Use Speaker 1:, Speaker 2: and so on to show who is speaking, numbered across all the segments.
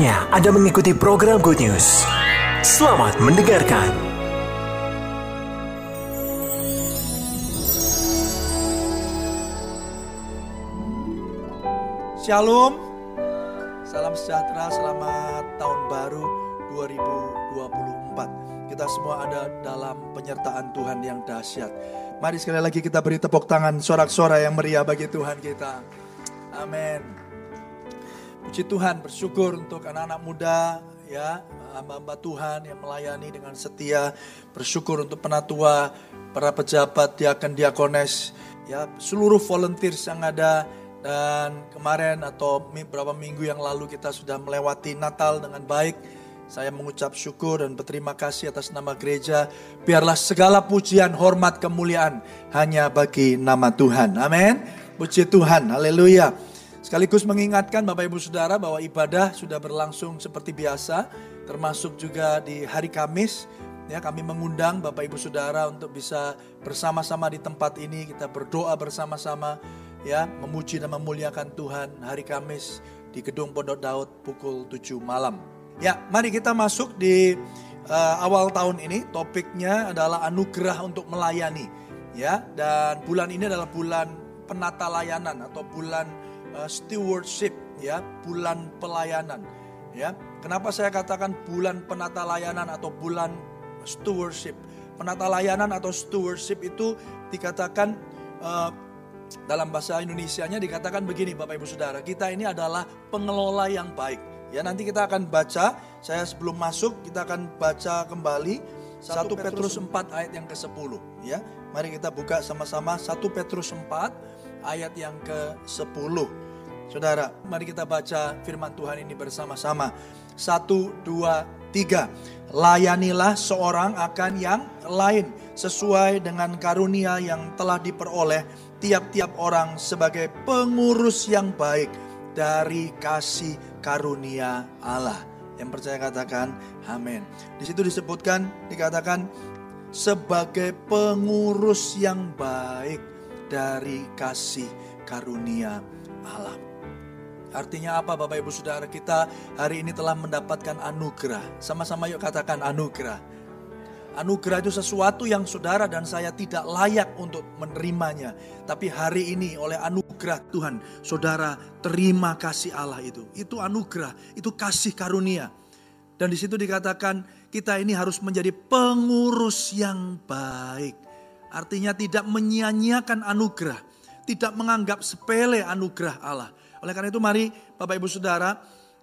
Speaker 1: Saatnya Anda mengikuti program Good News. Selamat mendengarkan.
Speaker 2: Shalom, salam sejahtera, selamat tahun baru 2024. Kita semua ada dalam penyertaan Tuhan yang dahsyat. Mari sekali lagi kita beri tepuk tangan sorak-sorai yang meriah bagi Tuhan kita. Amin. Puji Tuhan, bersyukur untuk anak-anak muda ya, hamba-hamba Tuhan yang melayani dengan setia. Bersyukur untuk penatua, para pejabat, diakan, diakones, ya, seluruh volunteers yang ada dan kemarin atau beberapa minggu yang lalu kita sudah melewati Natal dengan baik. Saya mengucap syukur dan berterima kasih atas nama gereja. Biarlah segala pujian, hormat, kemuliaan hanya bagi nama Tuhan. Amin. Puji Tuhan. Haleluya. Sekaligus mengingatkan Bapak Ibu Saudara bahwa ibadah sudah berlangsung seperti biasa. Termasuk juga di hari Kamis. Ya, kami mengundang Bapak Ibu Saudara untuk bisa bersama-sama di tempat ini. Kita berdoa bersama-sama ya memuji dan memuliakan Tuhan hari Kamis di Gedung Pondok Daud pukul 7 malam. Ya, mari kita masuk di uh, awal tahun ini. Topiknya adalah anugerah untuk melayani. Ya, dan bulan ini adalah bulan penata layanan atau bulan uh, stewardship, ya, bulan pelayanan. Ya, kenapa saya katakan bulan penata layanan atau bulan stewardship? Penata layanan atau stewardship itu dikatakan uh, dalam bahasa Indonesianya dikatakan begini Bapak Ibu Saudara, kita ini adalah pengelola yang baik. Ya nanti kita akan baca, saya sebelum masuk kita akan baca kembali 1 Petrus 4 ayat yang ke-10 ya. Mari kita buka sama-sama 1 Petrus 4 ayat yang ke-10. Saudara, mari kita baca firman Tuhan ini bersama-sama. 1 2 3. Layanilah seorang akan yang lain sesuai dengan karunia yang telah diperoleh tiap-tiap orang sebagai pengurus yang baik dari kasih karunia Allah. Yang percaya katakan amin. Di situ disebutkan dikatakan sebagai pengurus yang baik dari kasih karunia Allah. Artinya apa Bapak Ibu Saudara kita hari ini telah mendapatkan anugerah. Sama-sama yuk katakan anugerah. Anugerah itu sesuatu yang saudara dan saya tidak layak untuk menerimanya. Tapi hari ini oleh anugerah Tuhan, saudara terima kasih Allah itu. Itu anugerah, itu kasih karunia. Dan di situ dikatakan kita ini harus menjadi pengurus yang baik. Artinya tidak menyia-nyiakan anugerah, tidak menganggap sepele anugerah Allah. Oleh karena itu mari Bapak Ibu Saudara,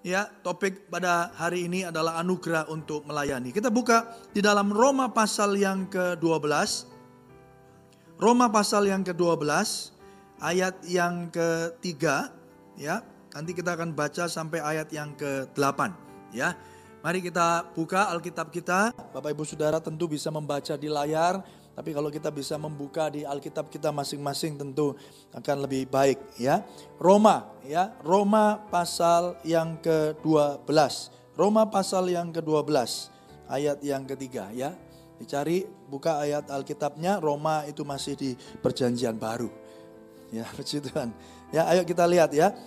Speaker 2: Ya, topik pada hari ini adalah anugerah untuk melayani. Kita buka di dalam Roma pasal yang ke-12. Roma pasal yang ke-12 ayat yang ketiga ya. Nanti kita akan baca sampai ayat yang ke-8 ya. Mari kita buka Alkitab kita. Bapak Ibu Saudara tentu bisa membaca di layar tapi kalau kita bisa membuka di Alkitab kita masing-masing tentu akan lebih baik ya. Roma ya, Roma pasal yang ke-12. Roma pasal yang ke-12 ayat yang ketiga ya. Dicari buka ayat Alkitabnya Roma itu masih di perjanjian baru. Ya, puji Tuhan. Ya, ayo kita lihat ya.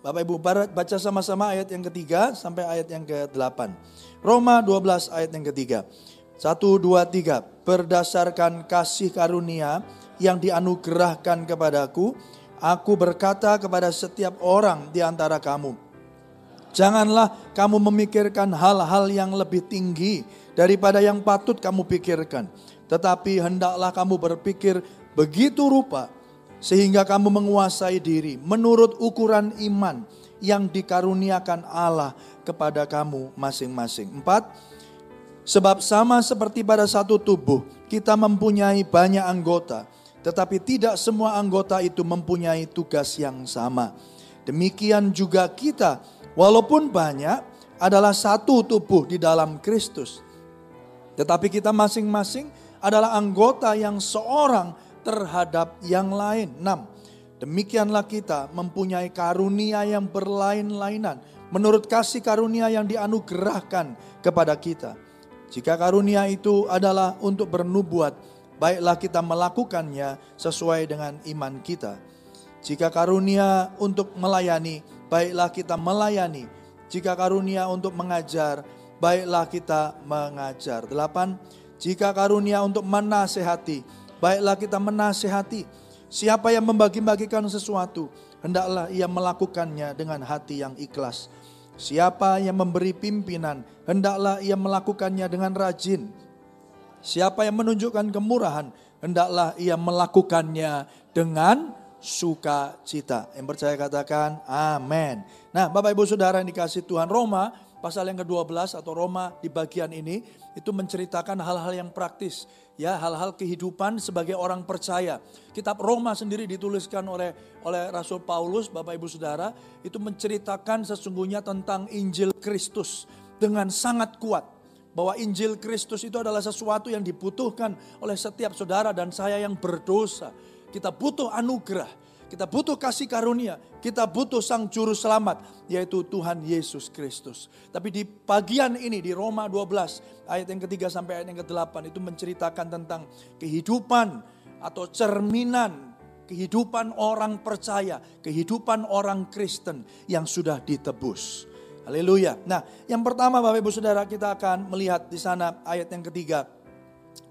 Speaker 2: Bapak Ibu baca sama-sama ayat yang ketiga sampai ayat yang ke-8. Roma 12 ayat yang ketiga. Satu, dua, tiga. Berdasarkan kasih karunia yang dianugerahkan kepadaku, aku berkata kepada setiap orang di antara kamu, Janganlah kamu memikirkan hal-hal yang lebih tinggi daripada yang patut kamu pikirkan. Tetapi hendaklah kamu berpikir begitu rupa sehingga kamu menguasai diri menurut ukuran iman yang dikaruniakan Allah kepada kamu masing-masing. Empat, Sebab sama seperti pada satu tubuh, kita mempunyai banyak anggota, tetapi tidak semua anggota itu mempunyai tugas yang sama. Demikian juga kita, walaupun banyak, adalah satu tubuh di dalam Kristus. Tetapi kita masing-masing adalah anggota yang seorang terhadap yang lain. 6. Demikianlah kita mempunyai karunia yang berlain-lainan menurut kasih karunia yang dianugerahkan kepada kita. Jika karunia itu adalah untuk bernubuat, baiklah kita melakukannya sesuai dengan iman kita. Jika karunia untuk melayani, baiklah kita melayani. Jika karunia untuk mengajar, baiklah kita mengajar. Delapan, jika karunia untuk menasehati, baiklah kita menasehati. Siapa yang membagi-bagikan sesuatu, hendaklah ia melakukannya dengan hati yang ikhlas. Siapa yang memberi pimpinan, hendaklah ia melakukannya dengan rajin. Siapa yang menunjukkan kemurahan, hendaklah ia melakukannya dengan sukacita. Yang percaya katakan amin. Nah Bapak Ibu Saudara yang dikasih Tuhan Roma pasal yang ke-12 atau Roma di bagian ini itu menceritakan hal-hal yang praktis ya hal-hal kehidupan sebagai orang percaya. Kitab Roma sendiri dituliskan oleh oleh Rasul Paulus, Bapak Ibu Saudara, itu menceritakan sesungguhnya tentang Injil Kristus dengan sangat kuat bahwa Injil Kristus itu adalah sesuatu yang dibutuhkan oleh setiap saudara dan saya yang berdosa. Kita butuh anugerah, kita butuh kasih karunia, kita butuh sang juru selamat yaitu Tuhan Yesus Kristus. Tapi di bagian ini di Roma 12 ayat yang ketiga sampai ayat yang ke-8 itu menceritakan tentang kehidupan atau cerminan kehidupan orang percaya, kehidupan orang Kristen yang sudah ditebus. Haleluya. Nah, yang pertama Bapak Ibu Saudara kita akan melihat di sana ayat yang ketiga.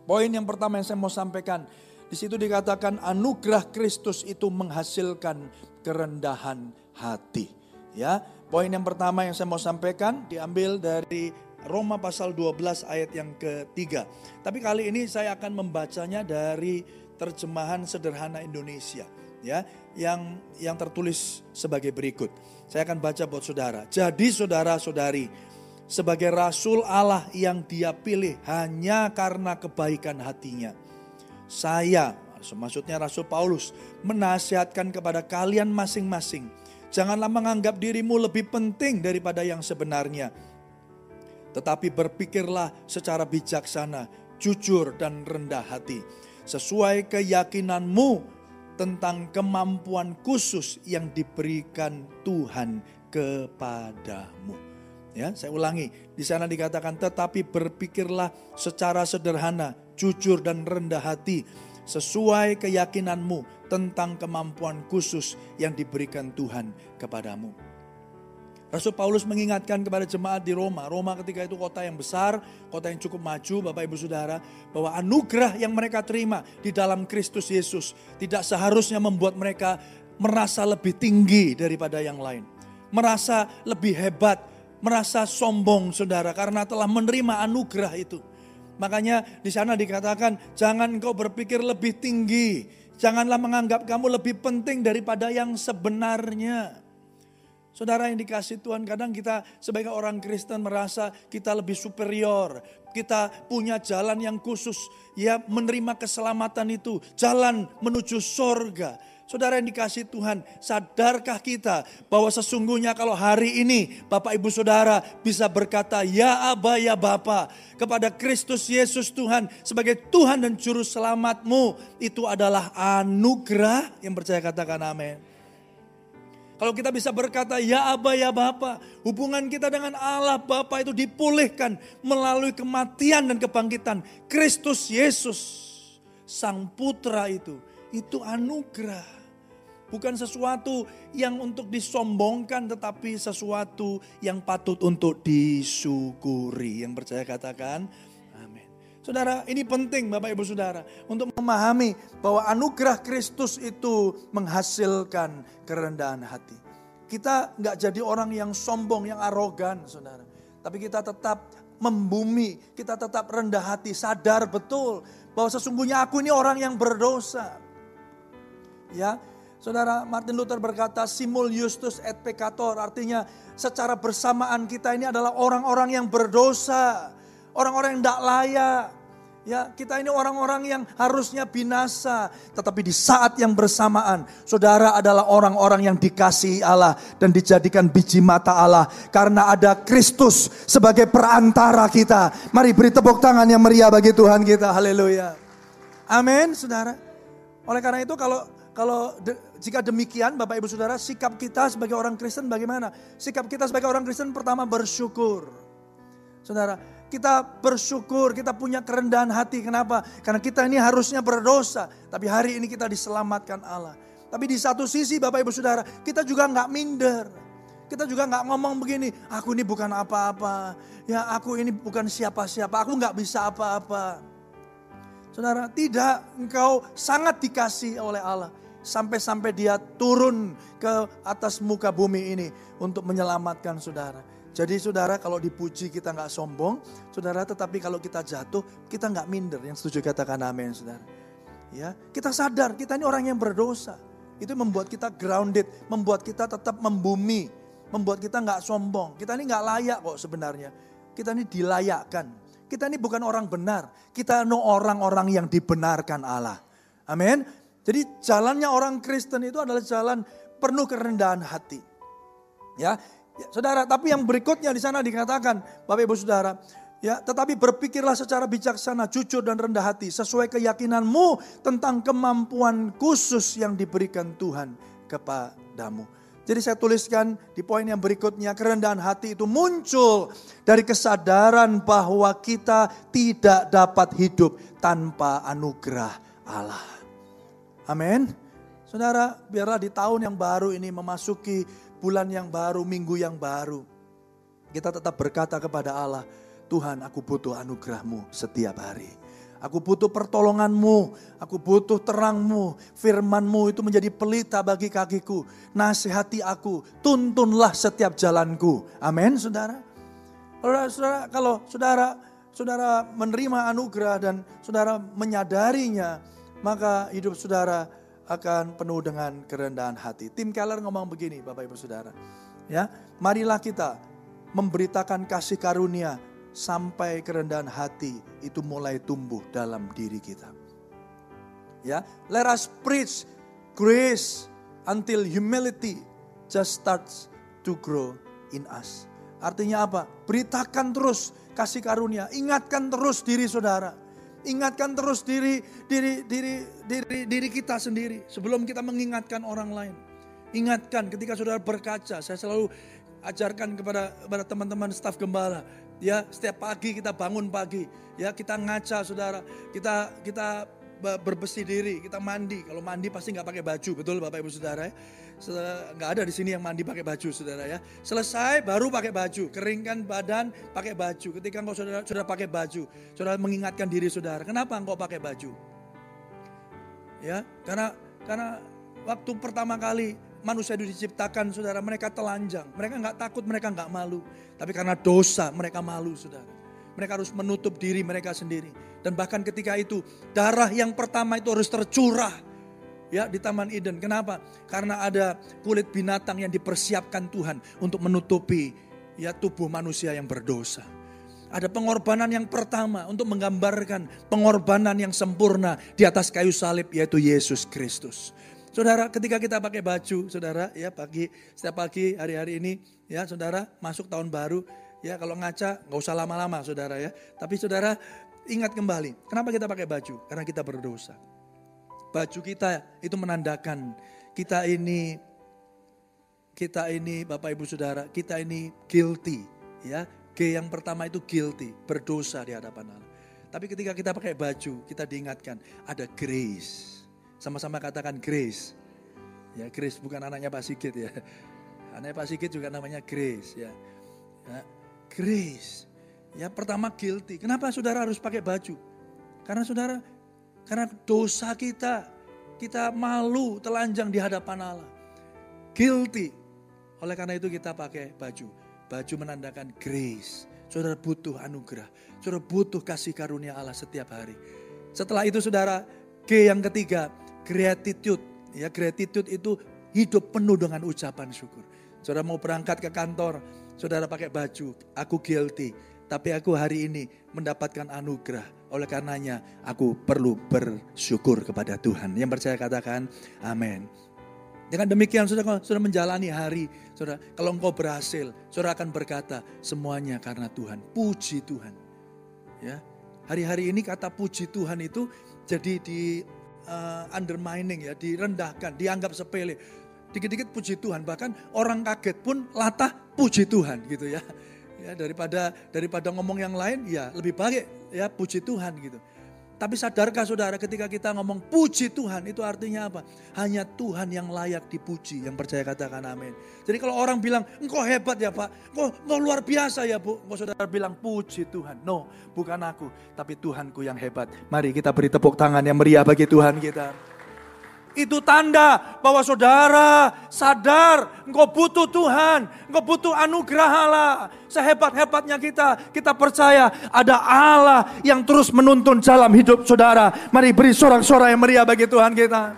Speaker 2: Poin yang pertama yang saya mau sampaikan di situ dikatakan anugerah Kristus itu menghasilkan kerendahan hati. Ya, poin yang pertama yang saya mau sampaikan diambil dari Roma pasal 12 ayat yang ketiga. Tapi kali ini saya akan membacanya dari terjemahan sederhana Indonesia ya yang yang tertulis sebagai berikut. Saya akan baca buat saudara. Jadi saudara-saudari, sebagai rasul Allah yang dia pilih hanya karena kebaikan hatinya saya, maksudnya Rasul Paulus, menasihatkan kepada kalian masing-masing. Janganlah menganggap dirimu lebih penting daripada yang sebenarnya. Tetapi berpikirlah secara bijaksana, jujur dan rendah hati. Sesuai keyakinanmu tentang kemampuan khusus yang diberikan Tuhan kepadamu. Ya, saya ulangi. Di sana dikatakan tetapi berpikirlah secara sederhana, jujur dan rendah hati sesuai keyakinanmu tentang kemampuan khusus yang diberikan Tuhan kepadamu. Rasul Paulus mengingatkan kepada jemaat di Roma. Roma ketika itu kota yang besar, kota yang cukup maju, Bapak Ibu Saudara, bahwa anugerah yang mereka terima di dalam Kristus Yesus tidak seharusnya membuat mereka merasa lebih tinggi daripada yang lain. Merasa lebih hebat, merasa sombong Saudara karena telah menerima anugerah itu. Makanya di sana dikatakan jangan engkau berpikir lebih tinggi. Janganlah menganggap kamu lebih penting daripada yang sebenarnya. Saudara yang dikasih Tuhan, kadang kita sebagai orang Kristen merasa kita lebih superior. Kita punya jalan yang khusus, ya menerima keselamatan itu. Jalan menuju sorga. Saudara yang dikasih Tuhan, sadarkah kita bahwa sesungguhnya kalau hari ini Bapak Ibu Saudara bisa berkata ya Aba ya Bapa kepada Kristus Yesus Tuhan sebagai Tuhan dan Juru Selamatmu itu adalah anugerah yang percaya katakan amin. Kalau kita bisa berkata ya Aba ya Bapa, hubungan kita dengan Allah Bapa itu dipulihkan melalui kematian dan kebangkitan Kristus Yesus Sang Putra itu. Itu anugerah. Bukan sesuatu yang untuk disombongkan tetapi sesuatu yang patut untuk disyukuri. Yang percaya katakan amin. Saudara ini penting Bapak Ibu Saudara. Untuk memahami bahwa anugerah Kristus itu menghasilkan kerendahan hati. Kita nggak jadi orang yang sombong, yang arogan saudara. Tapi kita tetap membumi, kita tetap rendah hati, sadar betul bahwa sesungguhnya aku ini orang yang berdosa. Ya, Saudara Martin Luther berkata simul justus et peccator artinya secara bersamaan kita ini adalah orang-orang yang berdosa, orang-orang yang tidak layak. Ya, kita ini orang-orang yang harusnya binasa, tetapi di saat yang bersamaan, saudara adalah orang-orang yang dikasihi Allah dan dijadikan biji mata Allah karena ada Kristus sebagai perantara kita. Mari beri tepuk tangan yang meriah bagi Tuhan kita. Haleluya. Amin, saudara. Oleh karena itu kalau kalau de, jika demikian Bapak Ibu Saudara sikap kita sebagai orang Kristen bagaimana? Sikap kita sebagai orang Kristen pertama bersyukur. Saudara, kita bersyukur, kita punya kerendahan hati. Kenapa? Karena kita ini harusnya berdosa. Tapi hari ini kita diselamatkan Allah. Tapi di satu sisi Bapak Ibu Saudara, kita juga nggak minder. Kita juga nggak ngomong begini, aku ini bukan apa-apa. Ya aku ini bukan siapa-siapa, aku nggak bisa apa-apa. Saudara, tidak, engkau sangat dikasih oleh Allah. Sampai-sampai dia turun ke atas muka bumi ini untuk menyelamatkan saudara. Jadi saudara kalau dipuji kita nggak sombong, saudara tetapi kalau kita jatuh kita nggak minder. Yang setuju katakan amin saudara. Ya, kita sadar kita ini orang yang berdosa. Itu membuat kita grounded, membuat kita tetap membumi, membuat kita nggak sombong. Kita ini nggak layak kok sebenarnya. Kita ini dilayakkan. Kita ini bukan orang benar. Kita ini orang-orang yang dibenarkan Allah. Amin. Jadi jalannya orang Kristen itu adalah jalan penuh kerendahan hati. Ya, ya, saudara. Tapi yang berikutnya di sana dikatakan, Bapak Ibu Saudara, ya, tetapi berpikirlah secara bijaksana, jujur dan rendah hati, sesuai keyakinanmu tentang kemampuan khusus yang diberikan Tuhan kepadamu. Jadi saya tuliskan di poin yang berikutnya, kerendahan hati itu muncul dari kesadaran bahwa kita tidak dapat hidup tanpa anugerah Allah. Amin. Saudara, biarlah di tahun yang baru ini memasuki bulan yang baru, minggu yang baru. Kita tetap berkata kepada Allah, Tuhan aku butuh anugerahmu setiap hari. Aku butuh pertolonganmu, aku butuh terangmu, firmanmu itu menjadi pelita bagi kakiku. Nasihati aku, tuntunlah setiap jalanku. Amin saudara. Saudara, kalau saudara saudara menerima anugerah dan saudara menyadarinya, maka hidup saudara akan penuh dengan kerendahan hati. Tim Keller ngomong begini Bapak Ibu Saudara. Ya, marilah kita memberitakan kasih karunia sampai kerendahan hati itu mulai tumbuh dalam diri kita. Ya, let us preach grace until humility just starts to grow in us. Artinya apa? Beritakan terus kasih karunia, ingatkan terus diri saudara. Ingatkan terus diri diri diri diri diri kita sendiri sebelum kita mengingatkan orang lain. Ingatkan ketika saudara berkaca, saya selalu ajarkan kepada kepada teman-teman staf gembala Ya, setiap pagi kita bangun pagi, ya kita ngaca saudara, kita kita berbesi diri, kita mandi. Kalau mandi pasti nggak pakai baju, betul Bapak Ibu Saudara ya. Nggak ada di sini yang mandi pakai baju saudara ya. Selesai baru pakai baju, keringkan badan pakai baju. Ketika engkau saudara sudah pakai baju, saudara mengingatkan diri saudara, kenapa engkau pakai baju? Ya, karena karena waktu pertama kali manusia itu diciptakan saudara, mereka telanjang. Mereka nggak takut, mereka nggak malu. Tapi karena dosa mereka malu saudara. Mereka harus menutup diri mereka sendiri. Dan bahkan ketika itu darah yang pertama itu harus tercurah ya di Taman Eden. Kenapa? Karena ada kulit binatang yang dipersiapkan Tuhan untuk menutupi ya tubuh manusia yang berdosa. Ada pengorbanan yang pertama untuk menggambarkan pengorbanan yang sempurna di atas kayu salib yaitu Yesus Kristus. Saudara, ketika kita pakai baju, saudara, ya pagi, setiap pagi hari-hari ini, ya saudara, masuk tahun baru, ya kalau ngaca nggak usah lama-lama, saudara ya. Tapi saudara ingat kembali, kenapa kita pakai baju? Karena kita berdosa. Baju kita itu menandakan kita ini, kita ini Bapak Ibu Saudara, kita ini guilty, ya. G yang pertama itu guilty, berdosa di hadapan Allah. Tapi ketika kita pakai baju, kita diingatkan ada grace sama-sama katakan Grace. Ya, Grace bukan anaknya Pak Sigit ya. Anaknya Pak Sigit juga namanya Grace ya. ya. Grace. Ya pertama guilty. Kenapa saudara harus pakai baju? Karena saudara, karena dosa kita, kita malu telanjang di hadapan Allah. Guilty. Oleh karena itu kita pakai baju. Baju menandakan grace. Saudara butuh anugerah. Saudara butuh kasih karunia Allah setiap hari. Setelah itu saudara, G yang ketiga, gratitude. Ya, gratitude itu hidup penuh dengan ucapan syukur. Saudara mau berangkat ke kantor, saudara pakai baju, aku guilty. Tapi aku hari ini mendapatkan anugerah. Oleh karenanya aku perlu bersyukur kepada Tuhan. Yang percaya katakan amin. Dengan demikian saudara sudah menjalani hari, saudara kalau engkau berhasil, saudara akan berkata semuanya karena Tuhan. Puji Tuhan. Ya, hari-hari ini kata puji Tuhan itu jadi di uh, undermining ya, direndahkan, dianggap sepele. Dikit-dikit puji Tuhan, bahkan orang kaget pun latah puji Tuhan gitu ya. Ya, daripada daripada ngomong yang lain, ya lebih baik ya puji Tuhan gitu. Tapi sadarkah saudara ketika kita ngomong puji Tuhan itu artinya apa? Hanya Tuhan yang layak dipuji. Yang percaya katakan amin. Jadi kalau orang bilang engkau hebat ya pak. Engkau, engkau luar biasa ya bu. Engkau saudara bilang puji Tuhan. No bukan aku. Tapi Tuhanku yang hebat. Mari kita beri tepuk tangan yang meriah bagi Tuhan kita. Itu tanda bahwa saudara sadar engkau butuh Tuhan, engkau butuh anugerah Allah. Sehebat-hebatnya kita, kita percaya ada Allah yang terus menuntun jalan hidup saudara. Mari beri sorak-sorai yang meriah bagi Tuhan kita.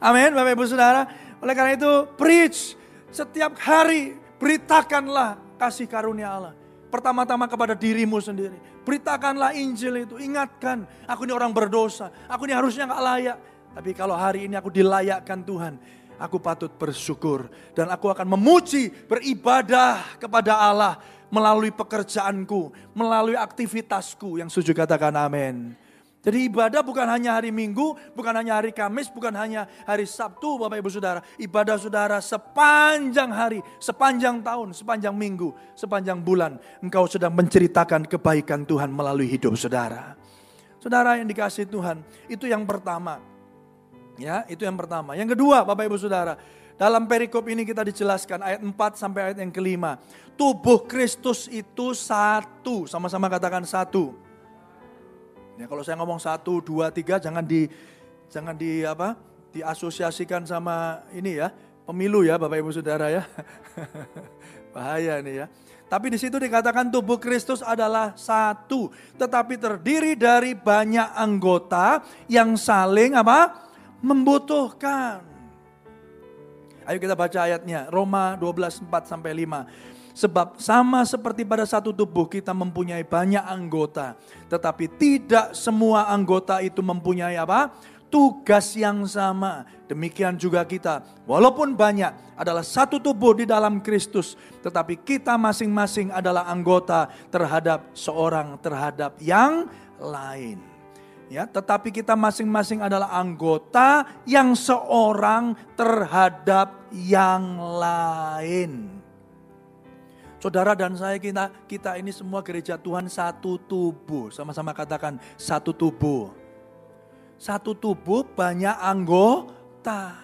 Speaker 2: Amin Bapak Ibu Saudara. Oleh karena itu preach setiap hari beritakanlah kasih karunia Allah. Pertama-tama kepada dirimu sendiri. Beritakanlah Injil itu. Ingatkan, aku ini orang berdosa. Aku ini harusnya gak layak. Tapi kalau hari ini aku dilayakkan Tuhan, aku patut bersyukur dan aku akan memuji, beribadah kepada Allah melalui pekerjaanku, melalui aktivitasku yang setuju katakan amin. Jadi ibadah bukan hanya hari Minggu, bukan hanya hari Kamis, bukan hanya hari Sabtu Bapak Ibu Saudara. Ibadah saudara sepanjang hari, sepanjang tahun, sepanjang minggu, sepanjang bulan. Engkau sedang menceritakan kebaikan Tuhan melalui hidup saudara. Saudara yang dikasih Tuhan, itu yang pertama. Ya, itu yang pertama. Yang kedua, Bapak Ibu Saudara, dalam perikop ini kita dijelaskan ayat 4 sampai ayat yang kelima. Tubuh Kristus itu satu, sama-sama katakan satu. Ya, kalau saya ngomong satu, dua, tiga, jangan di jangan di apa? Diasosiasikan sama ini ya, pemilu ya, Bapak Ibu Saudara ya. Bahaya nih ya. Tapi di situ dikatakan tubuh Kristus adalah satu, tetapi terdiri dari banyak anggota yang saling apa? Membutuhkan. Ayo kita baca ayatnya, Roma 12, 4 sampai 5. Sebab sama seperti pada satu tubuh kita mempunyai banyak anggota. Tetapi tidak semua anggota itu mempunyai apa? Tugas yang sama. Demikian juga kita. Walaupun banyak adalah satu tubuh di dalam Kristus. Tetapi kita masing-masing adalah anggota terhadap seorang terhadap yang lain. Ya, tetapi kita masing-masing adalah anggota yang seorang terhadap yang lain. Saudara dan saya kita kita ini semua gereja Tuhan satu tubuh. Sama-sama katakan satu tubuh. Satu tubuh banyak anggota.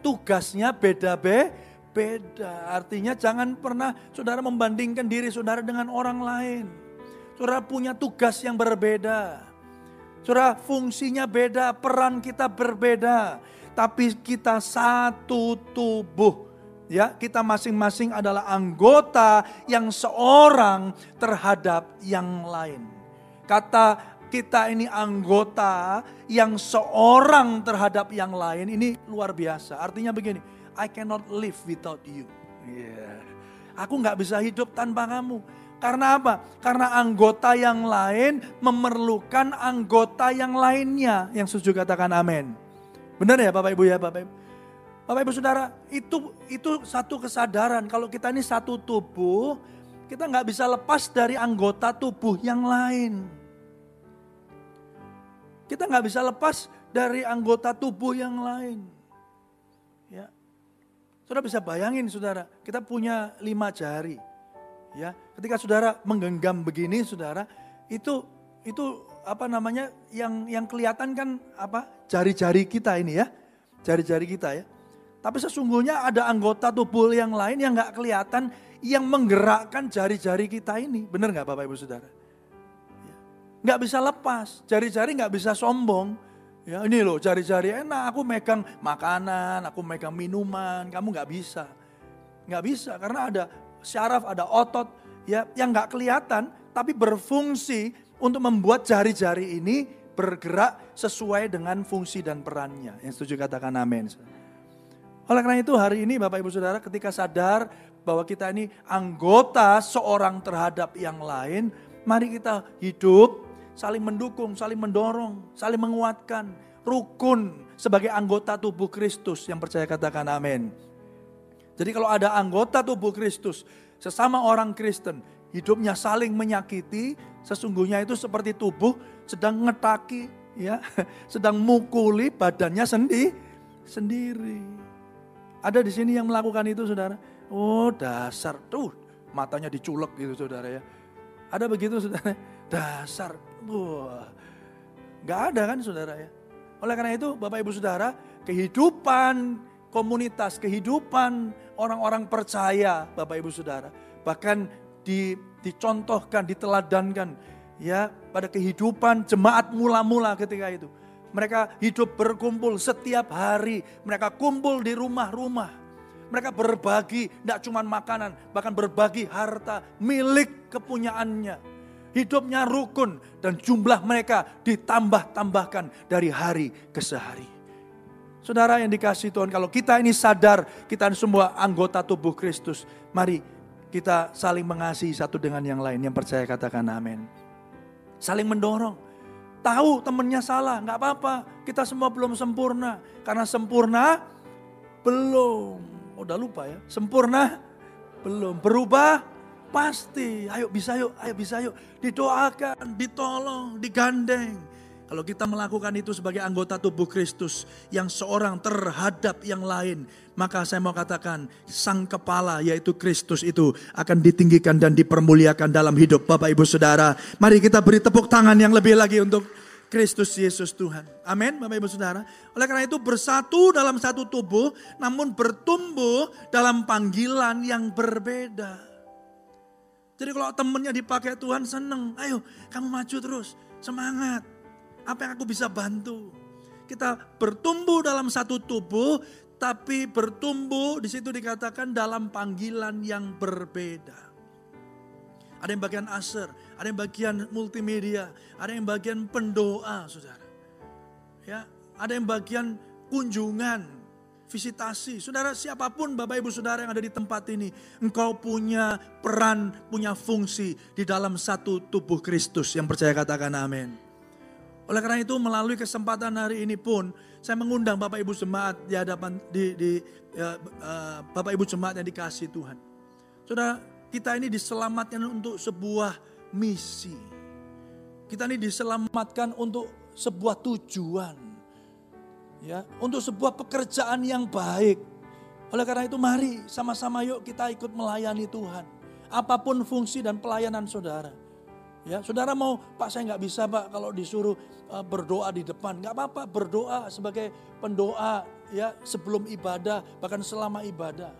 Speaker 2: Tugasnya beda-beda. Beda. Artinya jangan pernah saudara membandingkan diri saudara dengan orang lain. Saudara punya tugas yang berbeda. Saudara, fungsinya beda, peran kita berbeda, tapi kita satu tubuh. Ya, kita masing-masing adalah anggota yang seorang terhadap yang lain. Kata kita ini anggota yang seorang terhadap yang lain ini luar biasa. Artinya begini, I cannot live without you. Yeah. Aku nggak bisa hidup tanpa kamu. Karena apa? Karena anggota yang lain memerlukan anggota yang lainnya. Yang setuju katakan amin. Benar ya Bapak Ibu ya Bapak Ibu? Bapak Ibu Saudara, itu itu satu kesadaran kalau kita ini satu tubuh, kita nggak bisa lepas dari anggota tubuh yang lain. Kita nggak bisa lepas dari anggota tubuh yang lain. Ya, Saudara bisa bayangin saudara, kita punya lima jari. Ya, ketika saudara menggenggam begini, saudara, itu itu apa namanya yang yang kelihatan kan apa jari-jari kita ini ya, jari-jari kita ya. Tapi sesungguhnya ada anggota tubuh yang lain yang nggak kelihatan yang menggerakkan jari-jari kita ini, benar nggak Bapak Ibu Saudara? Ya. Nggak bisa lepas, jari-jari nggak bisa sombong. Ya ini loh jari-jari enak, aku megang makanan, aku megang minuman, kamu nggak bisa. Nggak bisa karena ada syaraf, ada otot ya yang nggak kelihatan tapi berfungsi untuk membuat jari-jari ini bergerak sesuai dengan fungsi dan perannya. Yang setuju katakan amin. Oleh karena itu hari ini Bapak Ibu Saudara ketika sadar bahwa kita ini anggota seorang terhadap yang lain, mari kita hidup saling mendukung, saling mendorong, saling menguatkan, rukun sebagai anggota tubuh Kristus yang percaya katakan amin. Jadi kalau ada anggota tubuh Kristus, sesama orang Kristen, hidupnya saling menyakiti, sesungguhnya itu seperti tubuh sedang ngetaki, ya, sedang mukuli badannya sendi, sendiri. Ada di sini yang melakukan itu, saudara. Oh dasar tuh, matanya diculek gitu saudara ya. Ada begitu saudara? Dasar, wah, nggak ada kan saudara ya. Oleh karena itu Bapak Ibu Saudara, kehidupan komunitas, kehidupan orang-orang percaya Bapak Ibu Saudara, bahkan di, dicontohkan, diteladankan ya pada kehidupan jemaat mula-mula ketika itu. Mereka hidup berkumpul setiap hari, mereka kumpul di rumah-rumah. Mereka berbagi, tidak cuma makanan, bahkan berbagi harta milik kepunyaannya. Hidupnya rukun dan jumlah mereka ditambah-tambahkan dari hari ke sehari. Saudara yang dikasih Tuhan, kalau kita ini sadar, kita semua anggota tubuh Kristus. Mari kita saling mengasihi satu dengan yang lain. Yang percaya katakan amin. Saling mendorong. Tahu temennya salah, nggak apa-apa. Kita semua belum sempurna. Karena sempurna belum udah lupa ya. Sempurna? Belum. Berubah? Pasti. Ayo bisa yuk, ayo bisa yuk. Didoakan, ditolong, digandeng. Kalau kita melakukan itu sebagai anggota tubuh Kristus yang seorang terhadap yang lain, maka saya mau katakan sang kepala yaitu Kristus itu akan ditinggikan dan dipermuliakan dalam hidup Bapak Ibu Saudara. Mari kita beri tepuk tangan yang lebih lagi untuk Kristus Yesus Tuhan. Amin Bapak Ibu Saudara. Oleh karena itu bersatu dalam satu tubuh namun bertumbuh dalam panggilan yang berbeda. Jadi kalau temennya dipakai Tuhan seneng. Ayo kamu maju terus. Semangat. Apa yang aku bisa bantu. Kita bertumbuh dalam satu tubuh tapi bertumbuh di situ dikatakan dalam panggilan yang berbeda. Ada yang bagian aser, ada yang bagian multimedia, ada yang bagian pendoa, saudara. Ya, ada yang bagian kunjungan, visitasi. Saudara, siapa pun Bapak Ibu Saudara yang ada di tempat ini, engkau punya peran, punya fungsi di dalam satu tubuh Kristus yang percaya katakan amin. Oleh karena itu melalui kesempatan hari ini pun saya mengundang Bapak Ibu jemaat di hadapan di, di ya, uh, Bapak Ibu jemaat yang dikasih Tuhan. Saudara, kita ini diselamatkan untuk sebuah misi. Kita ini diselamatkan untuk sebuah tujuan. Ya, untuk sebuah pekerjaan yang baik. Oleh karena itu mari sama-sama yuk kita ikut melayani Tuhan. Apa pun fungsi dan pelayanan saudara. Ya, saudara mau, Pak saya nggak bisa Pak kalau disuruh uh, berdoa di depan. Nggak apa-apa, berdoa sebagai pendoa ya sebelum ibadah, bahkan selama ibadah.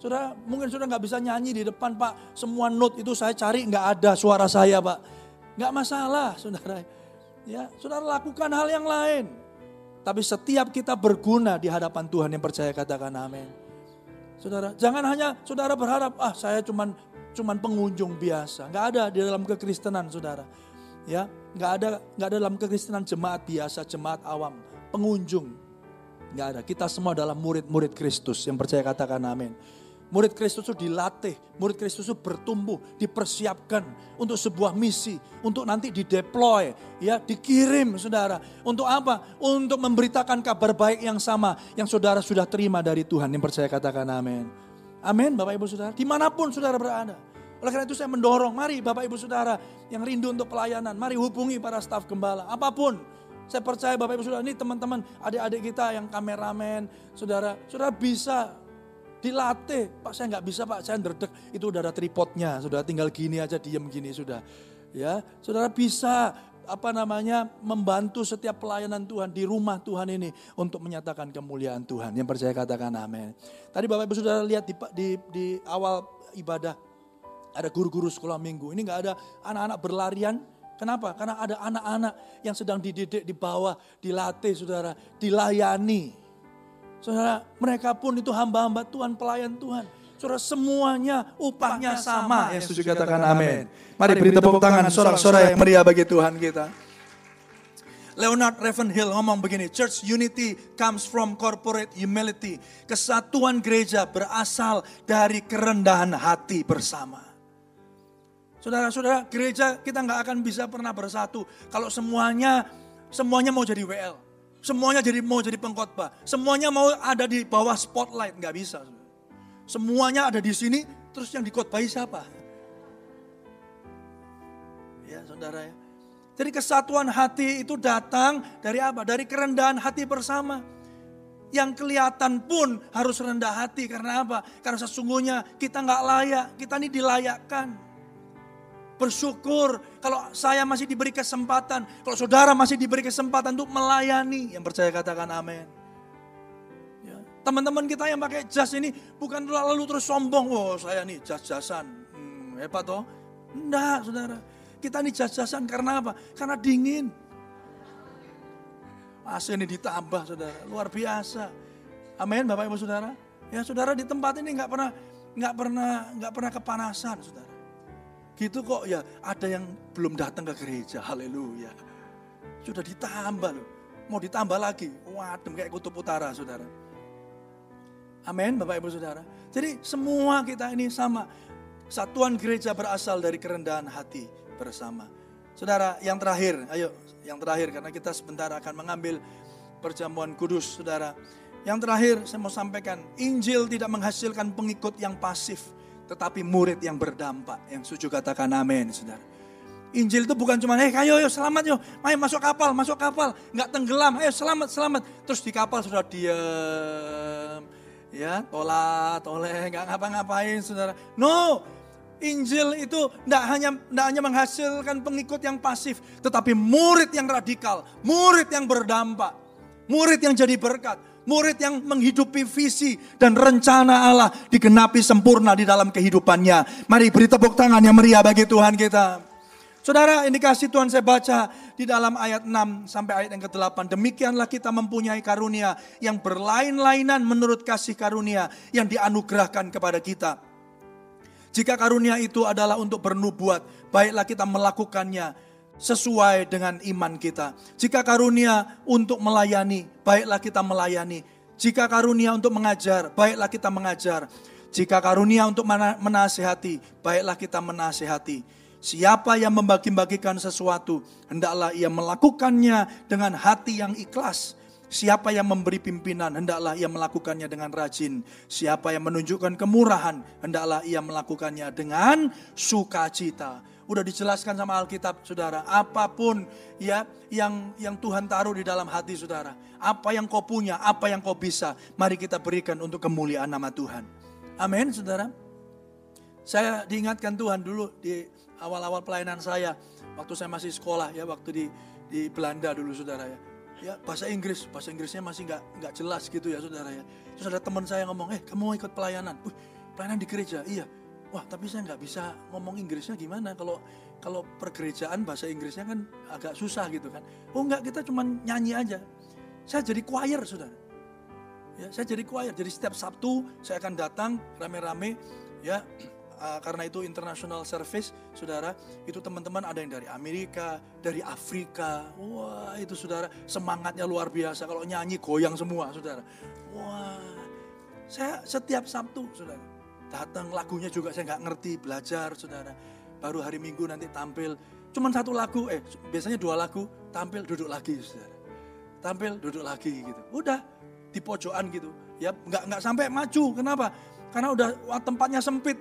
Speaker 2: Saudara, mungkin sudah nggak bisa nyanyi di depan Pak. Semua note itu saya cari nggak ada suara saya Pak. Nggak masalah saudara. Ya, saudara lakukan hal yang lain. Tapi setiap kita berguna di hadapan Tuhan yang percaya katakan amin. Saudara, jangan hanya saudara berharap, ah saya cuman cuman pengunjung biasa. Nggak ada di dalam kekristenan saudara. Ya, nggak ada nggak ada dalam kekristenan jemaat biasa, jemaat awam, pengunjung. Nggak ada. Kita semua adalah murid-murid Kristus yang percaya katakan amin. Murid Kristus itu dilatih, murid Kristus itu bertumbuh, dipersiapkan untuk sebuah misi, untuk nanti dideploy, ya, dikirim saudara. Untuk apa? Untuk memberitakan kabar baik yang sama yang saudara sudah terima dari Tuhan. Yang percaya katakan amin. Amin Bapak Ibu Saudara, di mana pun saudara berada. Oleh karena itu saya mendorong, mari Bapak Ibu Saudara yang rindu untuk pelayanan, mari hubungi para staf gembala, apa pun. Saya percaya Bapak Ibu Saudara, ini teman-teman, adik-adik kita yang kameramen, saudara, saudara bisa dilatih. Pak saya nggak bisa pak, saya nderdek. Itu udah ada tripodnya, sudah tinggal gini aja diem gini sudah. Ya, saudara bisa apa namanya membantu setiap pelayanan Tuhan di rumah Tuhan ini untuk menyatakan kemuliaan Tuhan. Yang percaya katakan amin. Tadi Bapak Ibu sudah lihat di, di, di awal ibadah ada guru-guru sekolah minggu. Ini nggak ada anak-anak berlarian. Kenapa? Karena ada anak-anak yang sedang dididik di bawah, dilatih saudara, dilayani. Saudara, mereka pun itu hamba-hamba Tuhan, pelayan Tuhan. Saudara, semuanya upahnya sama. Yang setuju katakan amin. Mari beri tepuk tangan sorak-sorai yang meriah bagi Tuhan kita. Leonard Ravenhill ngomong begini, Church unity comes from corporate humility. Kesatuan gereja berasal dari kerendahan hati bersama. Saudara-saudara, gereja kita nggak akan bisa pernah bersatu kalau semuanya semuanya mau jadi WL. Semuanya jadi mau jadi pengkhotbah. Semuanya mau ada di bawah spotlight. Nggak bisa. Semuanya ada di sini, terus yang dikhotbahi siapa? Ya saudara ya. Jadi kesatuan hati itu datang dari apa? Dari kerendahan hati bersama. yang kelihatan pun harus rendah hati. Karena apa? Karena sesungguhnya kita nggak layak, kita ini dilayakkan. Bersyukur kalau saya masih diberi kesempatan, kalau saudara masih diberi kesempatan untuk melayani. Yang percaya katakan amin. Teman-teman kita yang pakai jas ini bukan lalu terus sombong, oh saya nih jas-jasan, hmm, hebat toh. Enggak saudara, kita ini jas-jasan karena apa? Karena dingin. AC ini ditambah saudara, luar biasa. Amin Bapak Ibu Saudara. Ya saudara di tempat ini nggak pernah nggak pernah nggak pernah kepanasan saudara. Gitu kok ya ada yang belum datang ke gereja, haleluya. Sudah ditambah loh, mau ditambah lagi, waduh kayak kutub utara saudara. Amin Bapak Ibu Saudara. Jadi semua kita ini sama. Satuan gereja berasal dari kerendahan hati bersama. Saudara, yang terakhir, ayo yang terakhir karena kita sebentar akan mengambil perjamuan kudus, saudara. Yang terakhir saya mau sampaikan, Injil tidak menghasilkan pengikut yang pasif, tetapi murid yang berdampak. Yang setuju katakan amin, saudara. Injil itu bukan cuma, eh ayo, ayo selamat yuk, ayo masuk kapal, masuk kapal, nggak tenggelam, ayo selamat, selamat. Terus di kapal sudah diam, ya, tolat, toleh, nggak ngapa-ngapain, saudara. No, Injil itu tidak hanya tidak hanya menghasilkan pengikut yang pasif, tetapi murid yang radikal, murid yang berdampak, murid yang jadi berkat, murid yang menghidupi visi dan rencana Allah digenapi sempurna di dalam kehidupannya. Mari beri tepuk tangan yang meriah bagi Tuhan kita. Saudara, indikasi Tuhan saya baca di dalam ayat 6 sampai ayat yang ke-8. Demikianlah kita mempunyai karunia yang berlain-lainan menurut kasih karunia yang dianugerahkan kepada kita jika karunia itu adalah untuk bernubuat, baiklah kita melakukannya sesuai dengan iman kita. Jika karunia untuk melayani, baiklah kita melayani. Jika karunia untuk mengajar, baiklah kita mengajar. Jika karunia untuk menasehati, baiklah kita menasehati. Siapa yang membagi-bagikan sesuatu, hendaklah ia melakukannya dengan hati yang ikhlas Siapa yang memberi pimpinan, hendaklah ia melakukannya dengan rajin. Siapa yang menunjukkan kemurahan, hendaklah ia melakukannya dengan sukacita. Udah dijelaskan sama Alkitab, saudara. Apa pun ya yang yang Tuhan taruh di dalam hati saudara. Apa yang kau punya, apa yang kau bisa, mari kita berikan untuk kemuliaan nama Tuhan. Amin, saudara. Saya diingatkan Tuhan dulu di awal-awal pelayanan saya, waktu saya masih sekolah ya, waktu di di Belanda dulu saudara ya ya bahasa Inggris, bahasa Inggrisnya masih nggak nggak jelas gitu ya saudara ya. Terus ada teman saya ngomong, eh kamu mau ikut pelayanan? Wih, pelayanan di gereja, iya. Wah tapi saya nggak bisa ngomong Inggrisnya gimana kalau kalau pergerejaan bahasa Inggrisnya kan agak susah gitu kan. Oh enggak kita cuma nyanyi aja. Saya jadi choir saudara. Ya, saya jadi choir. Jadi setiap Sabtu saya akan datang rame-rame ya uh, karena itu international service, saudara, itu teman-teman ada yang dari Amerika, dari Afrika, wah itu saudara semangatnya luar biasa. Kalau nyanyi goyang semua, saudara. Wah, saya setiap Sabtu, saudara, datang lagunya juga saya nggak ngerti, belajar, saudara. Baru hari Minggu nanti tampil, cuman satu lagu, eh biasanya dua lagu, tampil duduk lagi, saudara. Tampil duduk lagi gitu. Udah di pojokan gitu, ya nggak nggak sampai maju. Kenapa? Karena udah tempatnya sempit,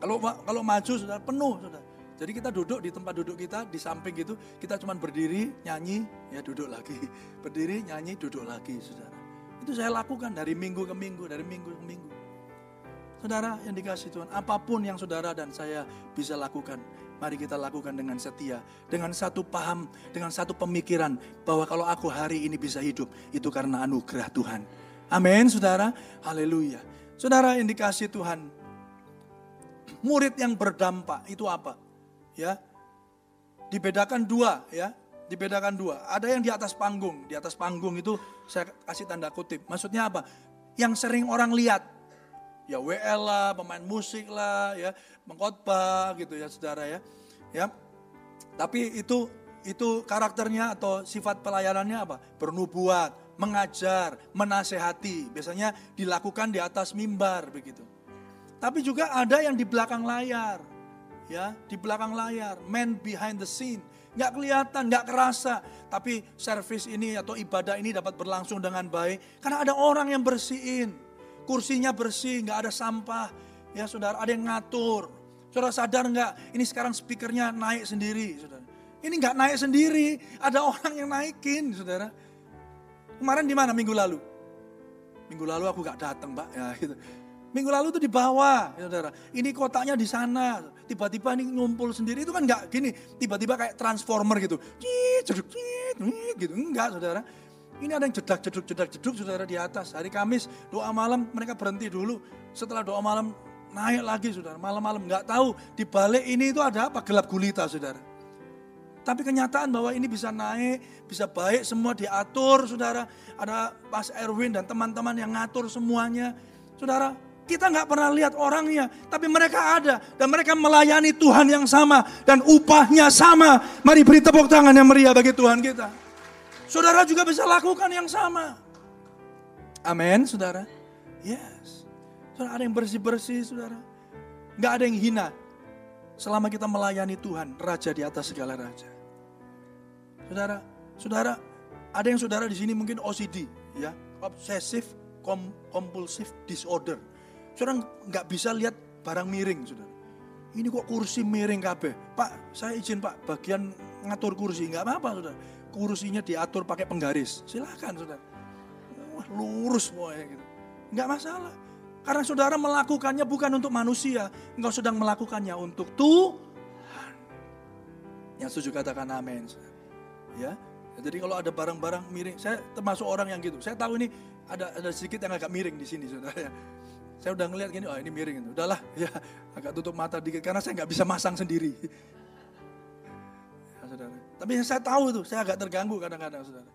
Speaker 2: kalau kalau maju sudah penuh sudah. Jadi kita duduk di tempat duduk kita di samping gitu, kita cuma berdiri, nyanyi, ya duduk lagi. Berdiri, nyanyi, duduk lagi, Saudara. Itu saya lakukan dari minggu ke minggu, dari minggu ke minggu. Saudara yang dikasih Tuhan, apa pun yang saudara dan saya bisa lakukan, mari kita lakukan dengan setia, dengan satu paham, dengan satu pemikiran bahwa kalau aku hari ini bisa hidup, itu karena anugerah Tuhan. Amin, saudara. Haleluya. Saudara yang dikasih Tuhan, murid yang berdampak itu apa? Ya. Dibedakan dua ya, dibedakan dua. Ada yang di atas panggung, di atas panggung itu saya kasih tanda kutip. Maksudnya apa? Yang sering orang lihat. Ya WL lah, pemain musik lah, ya, mengkhotbah gitu ya Saudara ya. Ya. Tapi itu itu karakternya atau sifat pelayanannya apa? Bernubuat, mengajar, menasehati. Biasanya dilakukan di atas mimbar begitu. Tapi juga ada yang di belakang layar. Ya, di belakang layar, man behind the scene. Nggak kelihatan, nggak kerasa. Tapi service ini atau ibadah ini dapat berlangsung dengan baik. Karena ada orang yang bersihin. Kursinya bersih, nggak ada sampah. Ya saudara, ada yang ngatur. Saudara sadar nggak? Ini sekarang speakernya naik sendiri, saudara. Ini nggak naik sendiri, ada orang yang naikin, saudara. Kemarin di mana minggu lalu? Minggu lalu aku gak datang, Pak. Ya, gitu. Minggu lalu itu di bawah, ya, saudara. Ini kotaknya di sana. Tiba-tiba ini ngumpul sendiri itu kan nggak gini. Tiba-tiba kayak transformer gitu. Jeduk, gitu. Enggak, saudara. Ini ada yang jedak, jeduk, jedak, jeduk, saudara di atas. Hari Kamis doa malam mereka berhenti dulu. Setelah doa malam naik lagi, saudara. Malam-malam nggak tahu di balik ini itu ada apa? Gelap gulita, saudara. Tapi kenyataan bahwa ini bisa naik, bisa baik, semua diatur, saudara. Ada Pas Erwin dan teman-teman yang ngatur semuanya. Saudara, kita nggak pernah lihat orangnya, tapi mereka ada dan mereka melayani Tuhan yang sama dan upahnya sama. Mari beri tepuk tangan yang meriah bagi Tuhan kita. Saudara juga bisa lakukan yang sama. Amin, saudara. Yes. Saudara ada yang bersih-bersih, saudara. Nggak ada yang hina. Selama kita melayani Tuhan, Raja di atas segala Raja. Saudara, saudara, ada yang saudara di sini mungkin OCD, ya, obsessive compulsive disorder. Saudara nggak bisa lihat barang miring, saudara. Ini kok kursi miring kabeh. Pak, saya izin pak, bagian ngatur kursi. Nggak apa-apa, saudara. Kursinya diatur pakai penggaris. Silahkan, saudara. Wah, lurus semuanya gitu. Nggak masalah. Karena saudara melakukannya bukan untuk manusia. Engkau sedang melakukannya untuk Tuhan. Yang setuju katakan amin. Ya, jadi kalau ada barang-barang miring, saya termasuk orang yang gitu. Saya tahu ini ada ada sedikit yang agak miring di sini, saudara. Saya udah ngeliat gini, oh ini miring itu. Udahlah, ya agak tutup mata dikit karena saya nggak bisa masang sendiri. Ya, saudara. Tapi saya tahu itu, saya agak terganggu kadang-kadang, saudara.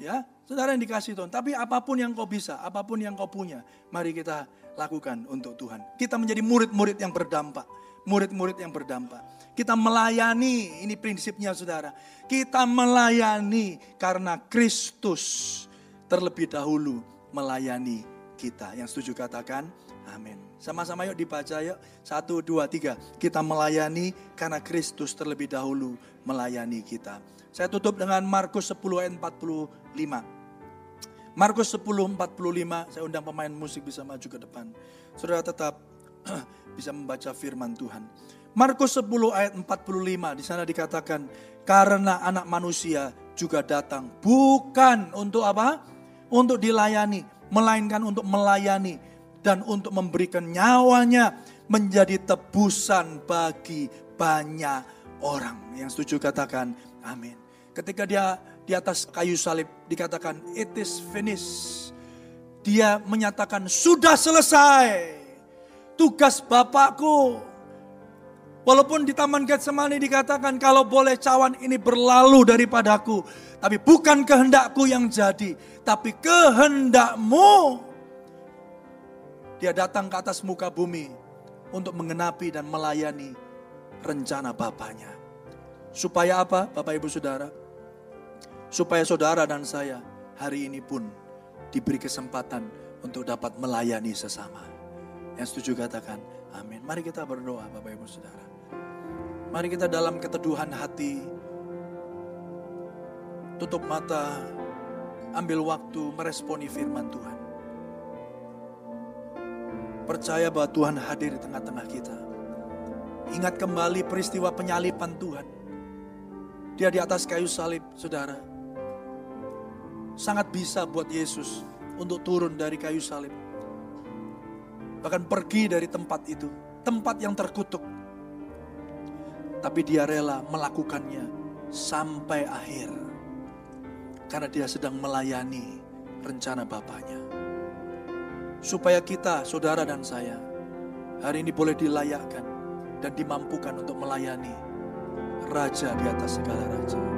Speaker 2: Ya, saudara yang dikasih Tuhan. Tapi apa pun yang kau bisa, apa pun yang kau punya, mari kita lakukan untuk Tuhan. Kita menjadi murid-murid yang berdampak. Murid-murid yang berdampak. Kita melayani, ini prinsipnya saudara. Kita melayani karena Kristus terlebih dahulu melayani kita. Yang setuju katakan amin. Sama-sama yuk dibaca yuk. Satu, dua, tiga. Kita melayani karena Kristus terlebih dahulu melayani kita. Saya tutup dengan Markus 10 ayat 45. Markus 10 45, saya undang pemain musik bisa maju ke depan. Saudara tetap bisa membaca firman Tuhan. Markus 10 ayat 45 di sana dikatakan karena anak manusia juga datang bukan untuk apa? Untuk dilayani, melainkan untuk melayani dan untuk memberikan nyawanya menjadi tebusan bagi banyak orang. Yang setuju katakan amin. Ketika dia di atas kayu salib dikatakan it is finished. Dia menyatakan sudah selesai. Tugas Bapakku Walaupun di Taman Getsemani dikatakan kalau boleh cawan ini berlalu daripadaku. Tapi bukan kehendakku yang jadi. Tapi kehendakmu. Dia datang ke atas muka bumi. Untuk mengenapi dan melayani rencana Bapaknya. Supaya apa Bapak Ibu Saudara? Supaya saudara dan saya hari ini pun diberi kesempatan untuk dapat melayani sesama. Yang setuju katakan amin. Mari kita berdoa Bapak Ibu Saudara. Mari kita dalam keteduhan hati, tutup mata, ambil waktu meresponi firman Tuhan. Percaya bahwa Tuhan hadir di tengah-tengah kita. Ingat kembali peristiwa penyalipan Tuhan. Dia di atas kayu salib, saudara. Sangat bisa buat Yesus untuk turun dari kayu salib. Bahkan pergi dari tempat itu. Tempat yang terkutuk tapi dia rela melakukannya sampai akhir. Karena dia sedang melayani rencana Bapaknya. Supaya kita, saudara dan saya, hari ini boleh dilayakkan dan dimampukan untuk melayani Raja di atas segala Raja.